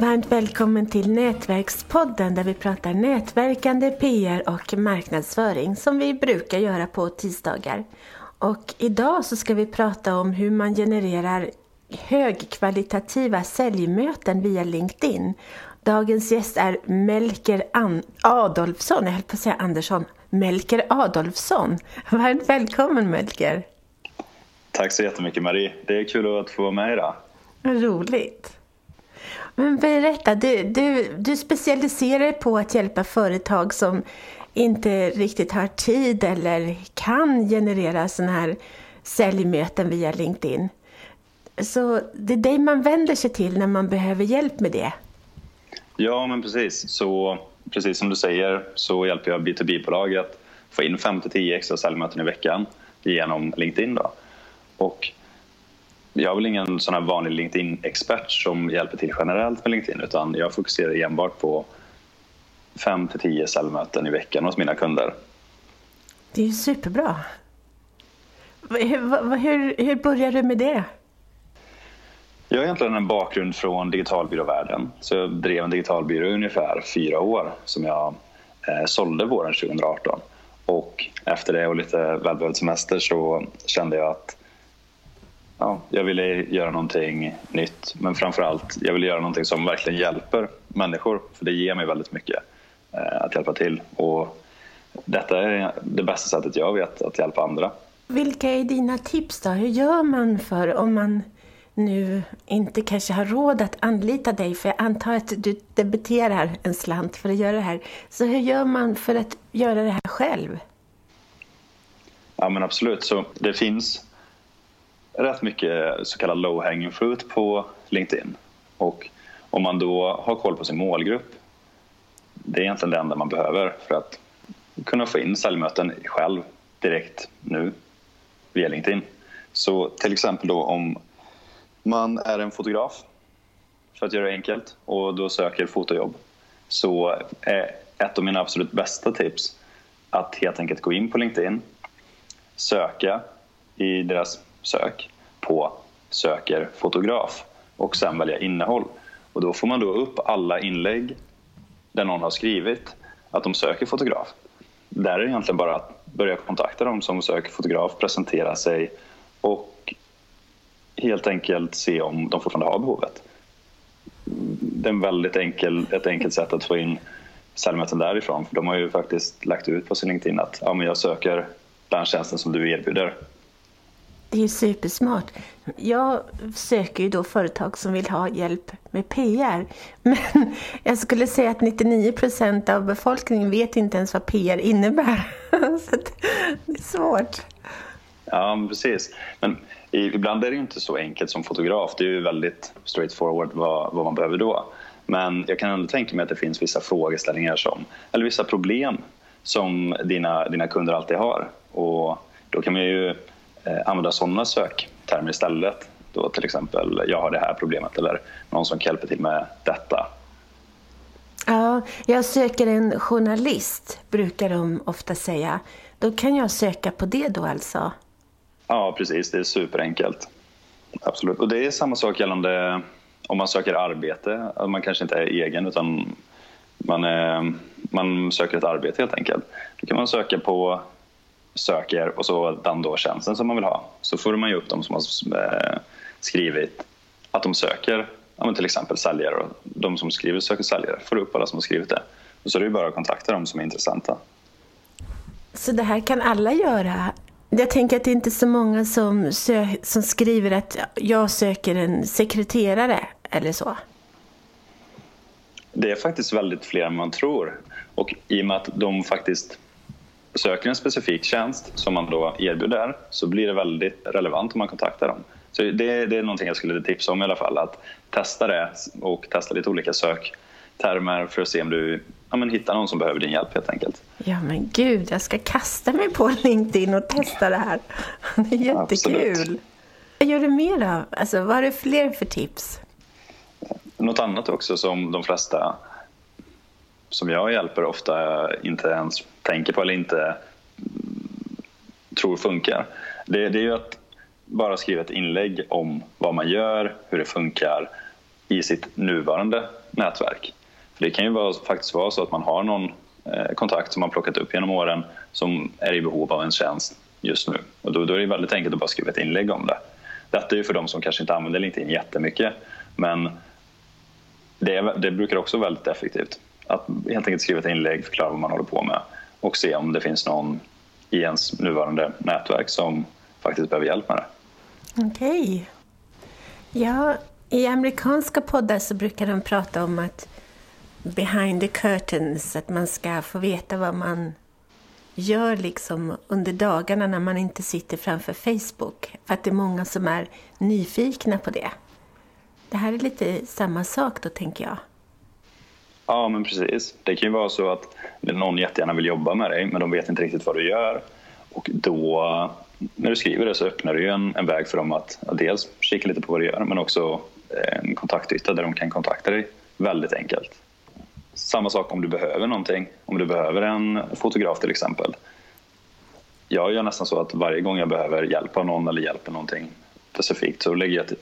Varmt välkommen till Nätverkspodden där vi pratar nätverkande, PR och marknadsföring som vi brukar göra på tisdagar. Och idag så ska vi prata om hur man genererar högkvalitativa säljmöten via LinkedIn. Dagens gäst är Melker An Adolfsson, jag höll på att säga Andersson, Melker Adolfsson. Varmt välkommen Melker! Tack så jättemycket Marie, det är kul att få vara med idag. Roligt! Men berätta, du, du, du specialiserar dig på att hjälpa företag som inte riktigt har tid eller kan generera sådana här säljmöten via LinkedIn. Så det är dig man vänder sig till när man behöver hjälp med det? Ja, men precis. Så precis som du säger så hjälper jag B2B-bolag att få in 5-10 extra säljmöten i veckan genom LinkedIn. Då. Och jag är väl ingen sån här vanlig LinkedIn-expert som hjälper till generellt med LinkedIn utan jag fokuserar enbart på 5-10 säljmöten i veckan hos mina kunder. Det är ju superbra. Hur, hur, hur började du med det? Jag har egentligen en bakgrund från digitalbyråvärlden. Så jag drev en digitalbyrå i ungefär fyra år som jag eh, sålde våren 2018. Och efter det och lite välbehövd semester så kände jag att ja, jag ville göra någonting nytt men framförallt jag ville göra någonting som verkligen hjälper människor för det ger mig väldigt mycket eh, att hjälpa till och detta är det bästa sättet jag vet att hjälpa andra. Vilka är dina tips då? Hur gör man för om man nu inte kanske har råd att anlita dig, för jag antar att du debiterar en slant för att göra det här. Så hur gör man för att göra det här själv? Ja men absolut, så det finns rätt mycket så kallad low hanging fruit på LinkedIn. Och om man då har koll på sin målgrupp, det är egentligen det enda man behöver för att kunna få in säljmöten själv direkt nu via LinkedIn. Så till exempel då om man är en fotograf, för att göra det enkelt, och då söker fotojobb så är ett av mina absolut bästa tips att helt enkelt gå in på LinkedIn, söka i deras sök på söker fotograf och sen välja innehåll. Och då får man då upp alla inlägg där någon har skrivit att de söker fotograf. Där är det egentligen bara att börja kontakta dem som söker fotograf, presentera sig och helt enkelt se om de fortfarande har behovet. Det är en väldigt enkel, ett enkelt sätt att få in säljmöten därifrån. För de har ju faktiskt lagt ut på sin LinkedIn att ja, men jag söker den tjänsten som du erbjuder. Det är ju supersmart. Jag söker ju då företag som vill ha hjälp med PR. Men jag skulle säga att 99 procent av befolkningen vet inte ens vad PR innebär. Så det är svårt. Ja, precis. Men ibland är det ju inte så enkelt som fotograf. Det är ju väldigt straightforward vad, vad man behöver då. Men jag kan ändå tänka mig att det finns vissa frågeställningar som, eller vissa problem som dina, dina kunder alltid har. Och då kan man ju använda sådana söktermer istället. Då till exempel, jag har det här problemet eller någon som kan hjälpa till med detta. Ja, jag söker en journalist, brukar de ofta säga. Då kan jag söka på det då alltså? Ja, precis. Det är superenkelt. Absolut. Och det är samma sak gällande om man söker arbete. Man kanske inte är egen utan man, är, man söker ett arbete helt enkelt. Då kan man söka på söker och så den då tjänsten som man vill ha. Så får man ju upp de som har eh, skrivit att de söker ja, till exempel säljare. Och de som skriver söker säljare får upp alla som har skrivit det. Och så är det bara att kontakta dem som är intressanta. Så det här kan alla göra jag tänker att det inte är så många som, som skriver att jag söker en sekreterare eller så. Det är faktiskt väldigt fler än man tror. Och i och med att de faktiskt söker en specifik tjänst som man då erbjuder så blir det väldigt relevant om man kontaktar dem. Så det, det är någonting jag skulle tipsa om i alla fall, att testa det och testa lite olika söktermer för att se om du ja, men hittar någon som behöver din hjälp helt enkelt. Ja men gud, jag ska kasta mig på LinkedIn och testa det här. Det är jättekul. Absolut. Vad gör du mer då? Alltså, vad har du fler för tips? Något annat också som de flesta som jag hjälper ofta inte ens tänker på eller inte tror funkar. Det, det är ju att bara skriva ett inlägg om vad man gör, hur det funkar i sitt nuvarande nätverk. För det kan ju vara, faktiskt vara så att man har någon eh, kontakt som man plockat upp genom åren som är i behov av en tjänst just nu. Och då, då är det väldigt enkelt att bara skriva ett inlägg om det. Detta är ju för de som kanske inte använder LinkedIn jättemycket men det, det brukar också vara väldigt effektivt. Att helt enkelt skriva ett inlägg, förklara vad man håller på med och se om det finns någon i ens nuvarande nätverk som faktiskt behöver hjälp med det. Okej. Okay. Ja, i amerikanska poddar så brukar de prata om att behind the curtains, att man ska få veta vad man gör liksom under dagarna när man inte sitter framför Facebook. För att det är många som är nyfikna på det. Det här är lite samma sak då, tänker jag. Ja, men precis. Det kan ju vara så att någon jättegärna vill jobba med dig, men de vet inte riktigt vad du gör. Och då, när du skriver det så öppnar du ju en, en väg för dem att ja, dels kika lite på vad du gör, men också eh, en kontaktyta där de kan kontakta dig väldigt enkelt. Samma sak om du behöver någonting. Om du behöver en fotograf till exempel. Jag gör nästan så att varje gång jag behöver hjälp av någon eller hjälp med någonting specifikt så lägger jag ett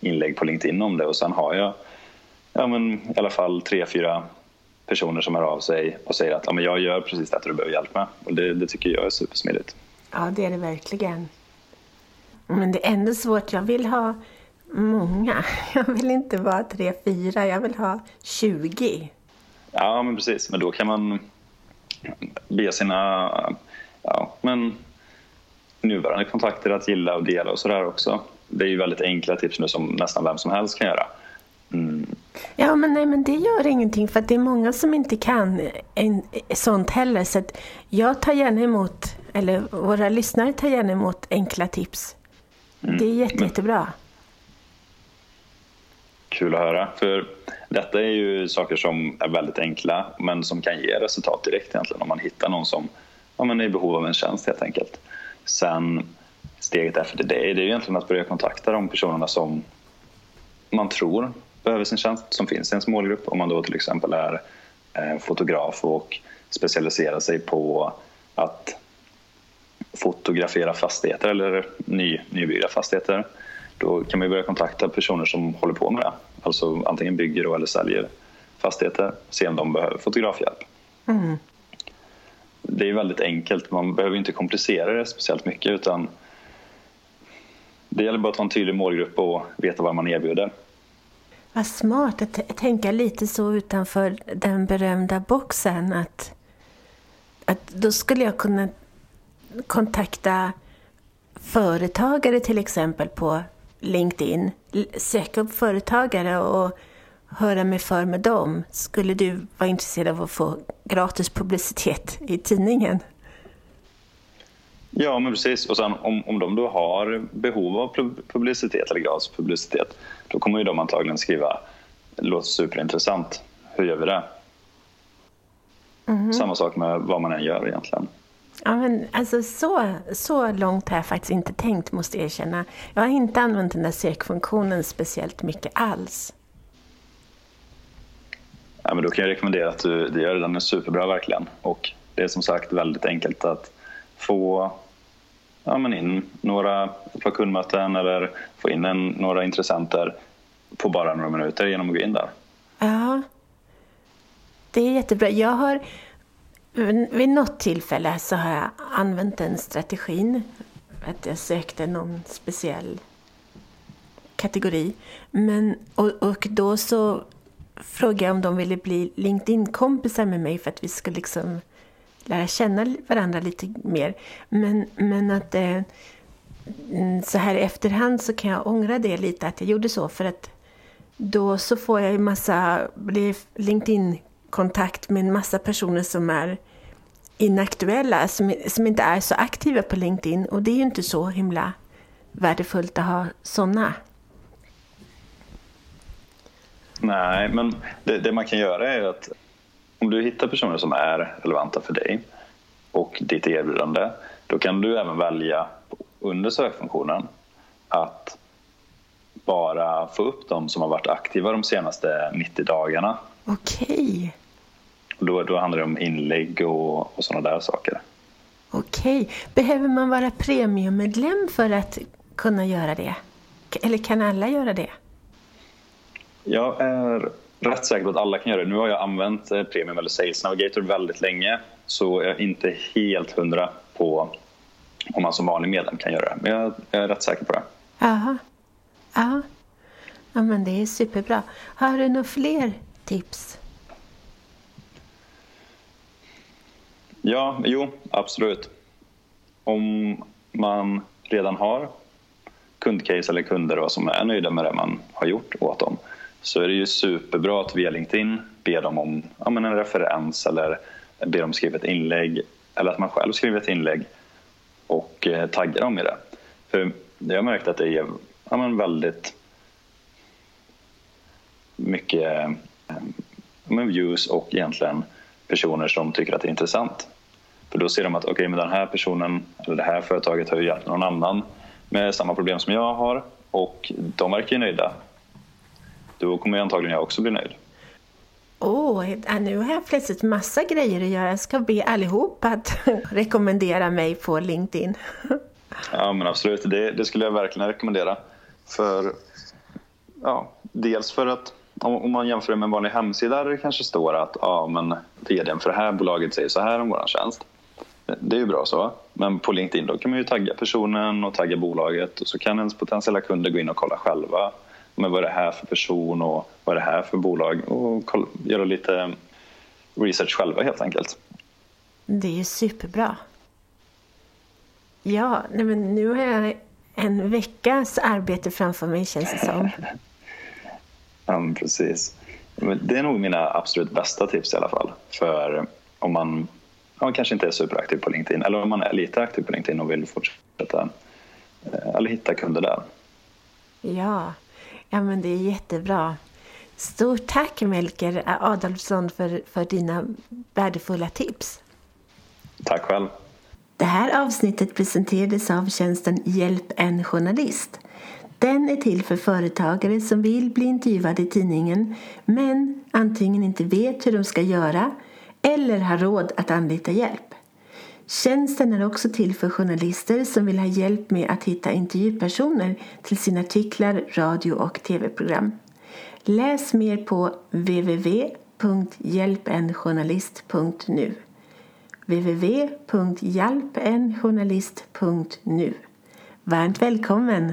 inlägg på LinkedIn om det och sen har jag ja, men, i alla fall tre, fyra personer som hör av sig och säger att ja, men jag gör precis det du behöver hjälp med. Och det, det tycker jag är supersmidigt. Ja, det är det verkligen. Men det är ändå svårt. Jag vill ha många. Jag vill inte vara tre, fyra. Jag vill ha tjugo. Ja, men precis. Men då kan man be sina ja, men nuvarande kontakter att gilla och dela och sådär också. Det är ju väldigt enkla tips nu som nästan vem som helst kan göra. Mm. Ja, men nej, men det gör ingenting för det är många som inte kan en, sånt heller. Så jag tar gärna emot, eller våra lyssnare tar gärna emot enkla tips. Mm. Det är jätte, jättebra. Kul att höra. För detta är ju saker som är väldigt enkla men som kan ge resultat direkt egentligen om man hittar någon som ja, men är i behov av en tjänst helt enkelt. Sen steget efter det, det är ju egentligen att börja kontakta de personerna som man tror behöver sin tjänst, som finns i ens målgrupp. Om man då till exempel är eh, fotograf och specialiserar sig på att fotografera fastigheter eller ny, nybyggda fastigheter då kan man börja kontakta personer som håller på med det. Alltså antingen bygger eller säljer fastigheter, se om de behöver fotografhjälp. Mm. Det är väldigt enkelt, man behöver inte komplicera det speciellt mycket utan det gäller bara att ha en tydlig målgrupp och veta vad man erbjuder. Vad smart att tänka lite så utanför den berömda boxen. Att, att då skulle jag kunna kontakta företagare till exempel på LinkedIn. Söka upp företagare och höra mig för med dem. Skulle du vara intresserad av att få gratis publicitet i tidningen? Ja, men precis. Och sen om, om de då har behov av publicitet eller gratis publicitet då kommer ju de antagligen skriva låter superintressant. Hur gör vi det? Mm. Samma sak med vad man än gör egentligen. Ja, men alltså så, så långt har jag faktiskt inte tänkt, måste jag erkänna. Jag har inte använt den där sökfunktionen speciellt mycket alls. Ja, men då kan jag rekommendera att du, du gör det. Den är superbra verkligen. Och det är som sagt väldigt enkelt att få ja, men in några, på kundmöten eller få in en, några intressenter på bara några minuter genom att gå in där. Ja, det är jättebra. Jag har vid något tillfälle så har jag använt den strategin. Att jag sökte någon speciell kategori. Men, och, och då så frågade jag om de ville bli LinkedIn-kompisar med mig för att vi skulle liksom lära känna varandra lite mer. Men, men att eh, mm, så här i efterhand så kan jag ångra det lite att jag gjorde så för att då så får jag ju massa LinkedIn-kontakt med en massa personer som är inaktuella, som, som inte är så aktiva på LinkedIn och det är ju inte så himla värdefullt att ha sådana. Nej, men det, det, man kan göra är att om du hittar personer som är relevanta för dig och ditt erbjudande, då kan du även välja under sökfunktionen att bara få upp de som har varit aktiva de senaste 90 dagarna. Okej. Då, då handlar det om inlägg och, och sådana där saker. Okej. Behöver man vara premiummedlem för att kunna göra det? Eller kan alla göra det? Jag är rätt säker på att alla kan göra det. Nu har jag använt eh, Premium eller Sales Navigator väldigt länge så jag är inte helt hundra på om man som vanlig medlem kan göra det. Men jag, jag är rätt säker på det. Jaha. Ja. ja, men det är superbra. Har du några fler tips? Ja, jo, absolut. Om man redan har kundcase eller kunder då, som är nöjda med det man har gjort åt dem så är det ju superbra att via LinkedIn be dem om ja, men en referens eller be dem skriva ett inlägg eller att man själv skriver ett inlägg och eh, taggar dem i det. För jag har märkt att det ger ja, men väldigt mycket eh, men views och egentligen personer som tycker att det är intressant. För då ser de att okay, men den här personen eller det här företaget har ju hjälpt någon annan med samma problem som jag har och de verkar ju nöjda. Då kommer antagligen jag också bli nöjd. Åh, oh, nu har jag plötsligt massa grejer att göra. Jag ska be allihop att rekommendera mig på LinkedIn. ja, men absolut. Det, det, skulle jag verkligen rekommendera. För, ja, dels för att om, man jämför med en vanlig hemsida där det kanske står att ja, men vdn för det här bolaget säger så här om vår tjänst. Det är ju bra så. Men på LinkedIn då kan man ju tagga personen och tagga bolaget och så kan ens potentiella kunder gå in och kolla själva. Men vad är det här för person och vad är det här för bolag? Och kolla, göra lite research själva helt enkelt. Det är ju superbra. Ja, nej men nu har jag en veckas arbete framför mig känns det som. ja, precis. Det är nog mina absolut bästa tips i alla fall. För om man om man kanske inte är superaktiv på LinkedIn eller om man är lite aktiv på LinkedIn och vill fortsätta eh, eller hitta kunder där. Ja, ja men det är jättebra. Stort tack Melker Adolfsson för, för dina värdefulla tips. Tack själv. Det här avsnittet presenterades av tjänsten Hjälp en journalist. Den är till för företagare som vill bli intervjuade i tidningen men antingen inte vet hur de ska göra eller har råd att anlita hjälp. Tjänsten är också till för journalister som vill ha hjälp med att hitta intervjupersoner till sina artiklar, radio och tv-program. Läs mer på www.hjälpenjournalist.nu www.hjälpenjournalist.nu Varmt välkommen!